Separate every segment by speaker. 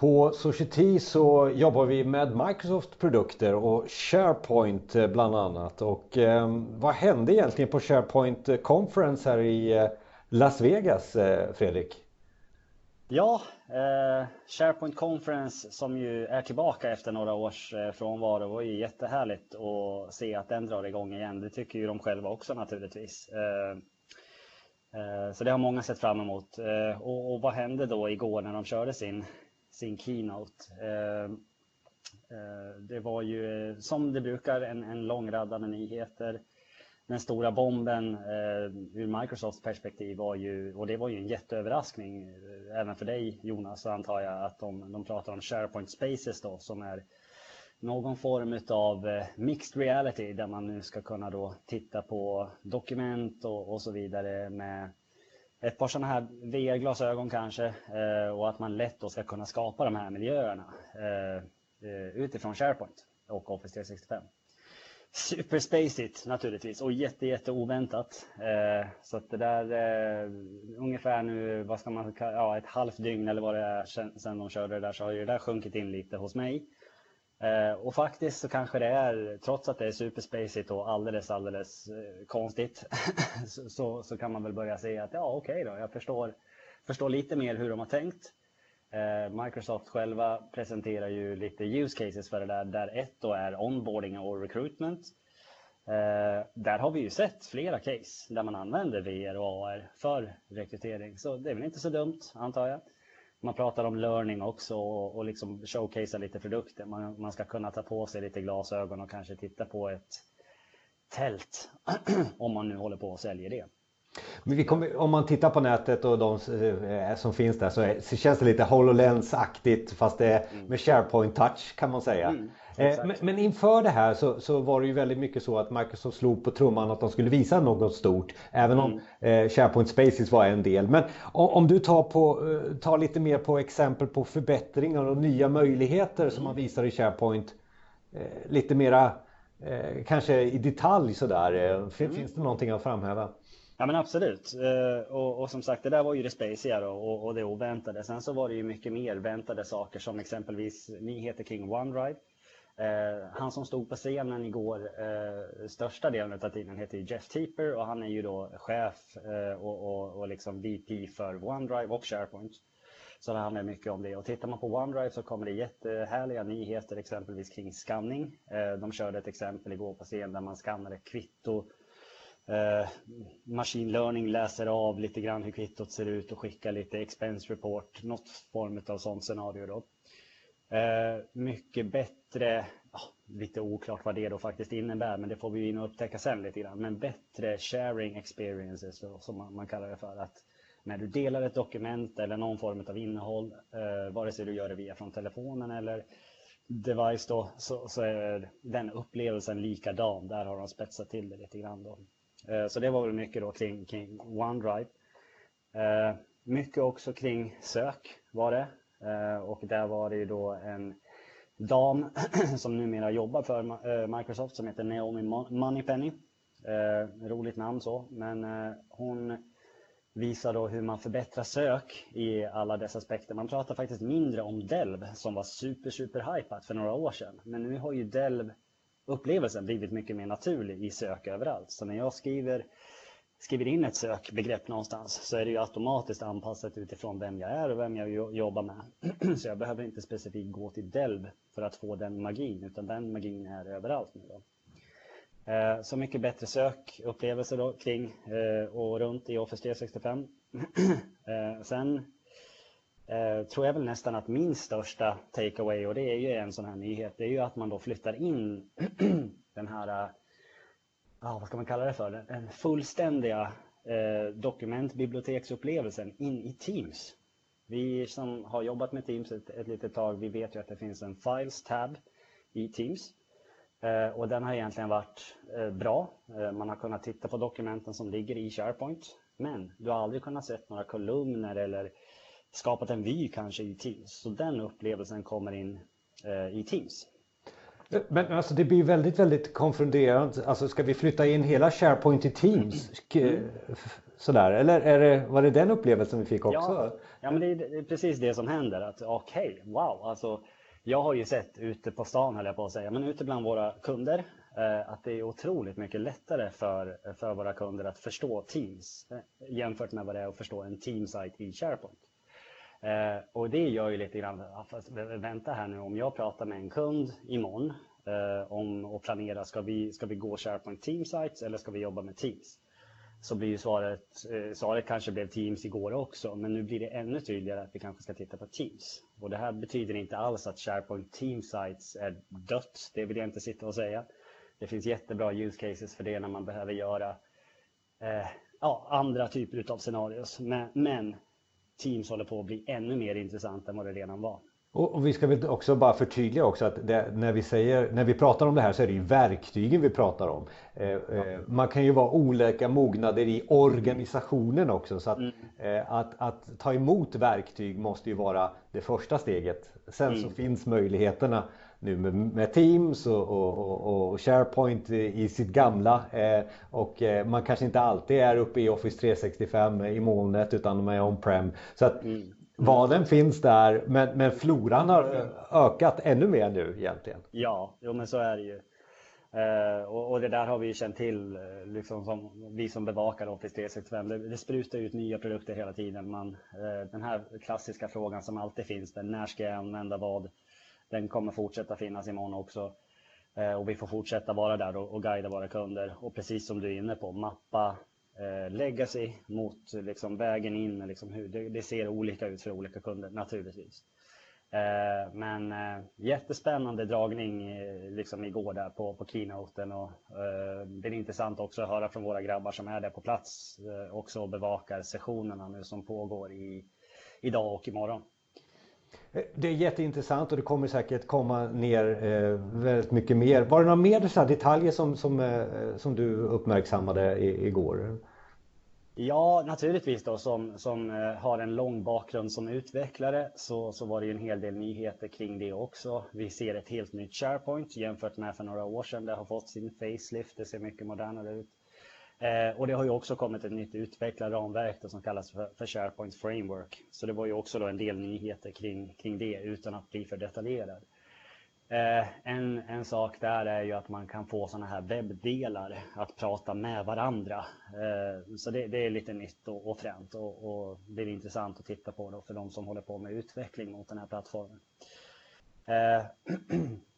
Speaker 1: På Society så jobbar vi med Microsoft produkter och SharePoint eh, bland annat. Och eh, vad hände egentligen på SharePoint Conference här i eh, Las Vegas, eh, Fredrik?
Speaker 2: Ja, eh, SharePoint Conference som ju är tillbaka efter några års eh, frånvaro det var ju jättehärligt att se att den drar igång igen. Det tycker ju de själva också naturligtvis. Eh, eh så det har många sett fram emot. Och, och, vad hände då igår när de körde sin, sin keynote? Eh, eh, det var ju eh, som det brukar en, en lång radda med nyheter den stora bomben eh, ur Microsofts perspektiv var ju, och det var ju en jätteöverraskning eh, även för dig Jonas antar jag, att de, de pratar om SharePoint Spaces då som är någon form av mixed reality där man nu ska kunna då titta på dokument och, och så vidare med ett par sådana här VR-glasögon kanske eh, och att man lätt då ska kunna skapa de här miljöerna eh, eh, utifrån SharePoint och Office 365. Superspacigt naturligtvis och jätte, jätte oväntat. Så att det där ungefär nu, vad ska man ja ett halvt dygn eller vad det är sedan de körde det där så har ju det där sjunkit in lite hos mig. Eh, och faktiskt så kanske det är, trots att det är superspacigt och alldeles, alldeles eh, konstigt, så, så, kan man väl börja säga att ja okej okay då, jag förstår, förstår lite mer hur de har tänkt. Eh, Microsoft själva presenterar ju lite use cases för det där, där ett då är onboarding och recruitment. Där har vi ju sett flera case där man använder VR och AR för rekrytering, så det är väl inte så dumt antar jag. Man pratar om learning också och, och liksom showcasea lite produkter. Man, man ska kunna ta på sig lite glasögon och kanske titta på ett tält om man nu håller på och säljer det.
Speaker 1: Kommer, om man tittar på nätet och de eh, som finns där så, är, så känns det lite HoloLens-aktigt fast det är mm. med SharePoint touch kan man säga. Mm, eh, men, men, inför det här så, så, var det ju väldigt mycket så att Microsoft slog på trumman att de skulle visa något stort. Även om mm. eh, SharePoint Spaces var en del. Men om, om du tar, på, eh, tar lite mer på exempel på förbättringar och nya möjligheter som man mm. visar i SharePoint. Eh, lite mera kanske i detalj sådär. Finns mm. det någonting att framhäva?
Speaker 2: Ja men absolut. Eh, och, och, som sagt det där var ju det spaciga och, och det oväntade. Sen så var det ju mycket mer väntade saker som exempelvis nyheter kring OneDrive. Eh, han som stod på scenen igår, eh, största delen av tiden heter Jeff Teeper och han är ju då chef eh, och, och, och liksom VP för OneDrive och SharePoint. Så det handlar mycket om det. Och tittar man på OneDrive så kommer det jättehärliga nyheter exempelvis kring skanning. Eh, de körde ett exempel igår på scen där man skannade kvitto eh, machine learning läser av lite grann hur kvittot ser ut och skickar lite expense report, något form av sånt scenario då. Eh, mycket bättre, ja, lite oklart vad det då faktiskt innebär, men det får vi in och upptäcka sen lite grann. Men bättre sharing experiences, som man, man kallar det för. att när du delar ett dokument eller någon form av innehåll, eh, vare sig du gör det via från telefonen eller device då, så, så är den upplevelsen likadan. Där har de spetsat till det lite grann då. Eh, så det var väl mycket då kring, kring OneDrive. Eh, mycket också kring sök var det. Eh, och där var det ju då en dam som numera jobbar för Microsoft som heter Naomi Moneypenny. Roligt namn så, men hon visar då hur man förbättrar sök i alla dessa aspekter. Man pratar faktiskt mindre om Delv som var super, super hypat för några år sedan. Men nu har ju Delv upplevelsen blivit mycket mer naturlig i sök överallt. Så när jag skriver, skriver in ett sökbegrepp någonstans så är det ju automatiskt anpassat utifrån vem jag är och vem jag jobbar med. Så jag behöver inte specifikt gå till Delv för att få den magin, utan den magin är överallt nu. Då. Eh, så mycket bättre sökupplevelser då kring eh, och runt i Office 365. Eh, sen eh, tror jag väl nästan att min största takeaway, och det är ju en sån här nyhet, det är ju att man då flyttar in den här, ah, vad ska man kalla det för, den fullständiga eh, dokumentbiblioteksupplevelsen in i Teams. Vi som har jobbat med Teams ett, ett litet tag, vi vet ju att det finns en Files tab i Teams. Eh, och den har egentligen varit eh, bra. Eh, man har kunnat titta på dokumenten som ligger i SharePoint. Men du har aldrig kunnat se några kolumner eller skapat en vy kanske i Teams. Så den upplevelsen kommer in eh, i Teams.
Speaker 1: Men alltså det blir väldigt, väldigt konfunderande. Alltså ska vi flytta in hela SharePoint i Teams? Mm. sådär? Eller är det, var det den upplevelsen vi fick också?
Speaker 2: Ja, ja men det är, precis det som händer. Att okej, okay, wow, alltså jag har ju sett ute på stan, höll jag på att säga, men ute bland våra kunder eh, att det är otroligt mycket lättare för, för våra kunder att förstå Teams eh, jämfört med vad det är att förstå en Teams-site i SharePoint. Eh, och det gör ju lite grann, vänta här nu, om jag pratar med en kund imorgon eh, om och planerar, ska vi, ska vi gå SharePoint Teamsites eller ska vi jobba med Teams? Så blir ju svaret, eh, svaret kanske blev Teams igår också, men nu blir det ännu tydligare att vi kanske ska titta på Teams. Och det här betyder inte alls att SharePoint Teamsites är dött, det vill jag inte sitta och säga. Det finns jättebra use cases för det när man behöver göra eh, ja, andra typer av scenarios. Men, men Teams håller på att bli ännu mer intressant än vad det redan var.
Speaker 1: Och, vi ska väl också bara förtydliga också att det, när, vi säger, när vi pratar om det här så är det ju verktygen vi pratar om. Eh, eh, man kan ju vara olika mognader i organisationen också. Så att, mm. eh, att, att, ta emot verktyg måste ju vara det första steget. Sen mm. så finns möjligheterna nu med, med Teams och, och, och, SharePoint i sitt gamla. Eh, och eh, man kanske inte alltid är uppe i Office 365 i molnet utan man är on-prem. Så att mm. Valen finns där men, men floran har ökat ännu mer nu egentligen.
Speaker 2: Ja, jo, men så är det ju. Eh, och, och, det där har vi känt till, eh, liksom som, vi som bevakar Office 365. Det, det sprutar ut nya produkter hela tiden. Man, eh, den här klassiska frågan som alltid finns, den, när ska jag använda vad? Den kommer fortsätta finnas imorgon också. Eh, och vi får fortsätta vara där och, och guida våra kunder. Och precis som du är inne på, mappa eh, legacy mot liksom, vägen in. Liksom, hur, det, det, ser olika ut för olika kunder naturligtvis. Eh, men eh, jättespännande dragning eh, liksom igår där på, på keynoten och eh, det är intressant också att höra från våra grabbar som är där på plats eh, också och bevakar sessionerna nu som pågår i, idag och imorgon.
Speaker 1: Eh, det är jätteintressant och det kommer säkert komma ner eh, väldigt mycket mer. Var det några mer så detaljer som, som, eh, som du uppmärksammade i, igår?
Speaker 2: Ja, naturligtvis då som, som eh, har en lång bakgrund som utvecklare så, så var det ju en hel del nyheter kring det också. Vi ser ett helt nytt SharePoint jämfört med för några år sedan. Det har fått sin facelift, det ser mycket modernare ut. Eh, och det har ju också kommit ett nytt utvecklat ramverk som kallas för, för, SharePoint Framework. Så det var ju också då en del nyheter kring, kring det utan att bli för detaljerad. Eh, en, en sak där är ju att man kan få sådana här webbdelar att prata med varandra. Eh, så det, det, är lite nytt och, och fränt och, och, det är intressant att titta på då för de som håller på med utveckling mot den här plattformen. Eh,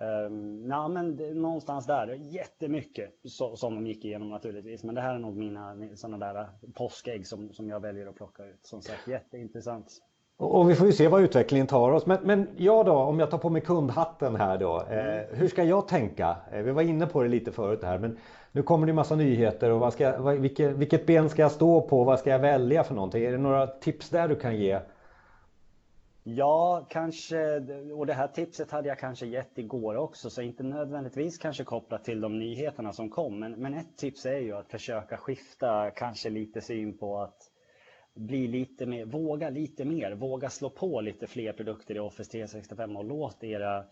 Speaker 2: Um, ja, men det, någonstans där, jättemycket så, som de gick igenom naturligtvis. Men det här är nog mina sådana där påskägg som, som jag väljer att plocka ut. Som sagt, jätteintressant.
Speaker 1: Och, och vi får ju se vad utvecklingen tar oss. Men, men jag då, om jag tar på mig kundhatten här då. Eh, mm. hur ska jag tänka? Eh, vi var inne på det lite förut här. Men nu kommer det massa nyheter och vad ska, vad, vilket, vilket ben ska jag stå på? Vad ska jag välja för någonting? Är det några tips där du kan ge?
Speaker 2: Ja, kanske, och det här tipset hade jag kanske gett igår också, så inte nödvändigtvis kanske kopplat till de nyheterna som kom. Men, men ett tips är ju att försöka skifta kanske lite syn på att bli lite mer, våga lite mer, våga slå på lite fler produkter i Office 365 och låt era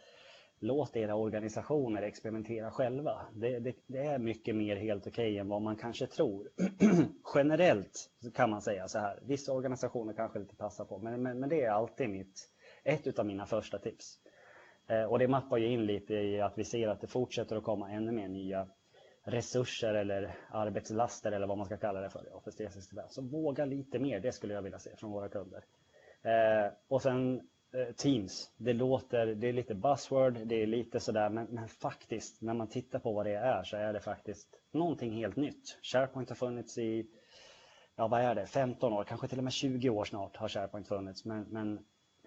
Speaker 2: låt era organisationer experimentera själva. Det, det, det är mycket mer helt okej okay än vad man kanske tror. Generellt kan man säga så här, vissa organisationer kanske lite passar på, men, men, men det är alltid mitt, ett av mina första tips. Eh, och det mappar ju in lite i att vi ser att det fortsätter att komma ännu mer nya resurser eller arbetslaster eller vad man ska kalla det för i Office 365. Så våga lite mer, det skulle jag vilja se från våra kunder. Eh, och sen Eh, Teams. Det låter, det är lite buzzword, det är lite sådär, men, men, faktiskt när man tittar på vad det är så är det faktiskt någonting helt nytt. SharePoint har funnits i, ja vad är det, 15 år, kanske till och med 20 år snart har SharePoint funnits, men, men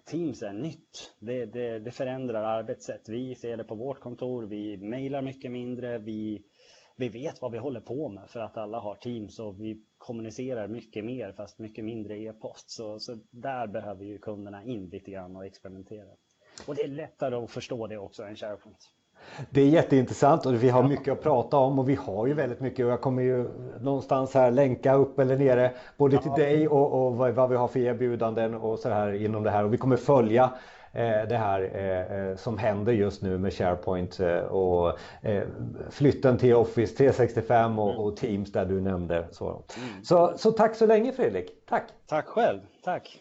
Speaker 2: Teams är nytt. Det, det, det, förändrar arbetssätt. Vi ser det på vårt kontor, vi mejlar mycket mindre, vi vi vet vad vi håller på med för att alla har Teams och vi kommunicerar mycket mer fast mycket mindre e-post. Så, så där behöver ju kunderna in lite grann och experimentera. Och det är lättare att förstå det också än SharePoint.
Speaker 1: Det är jätteintressant och vi har mycket att prata om och vi har ju väldigt mycket och jag kommer ju någonstans här länka upp eller nere både till dig och, och vad vi har för erbjudanden och så här inom det här och vi kommer följa det här eh, som händer just nu med SharePoint och flytten till Office 365 och, och Teams där du nämnde. Så. Mm. Så, så tack så länge Fredrik. Tack!
Speaker 2: Tack själv. Tack!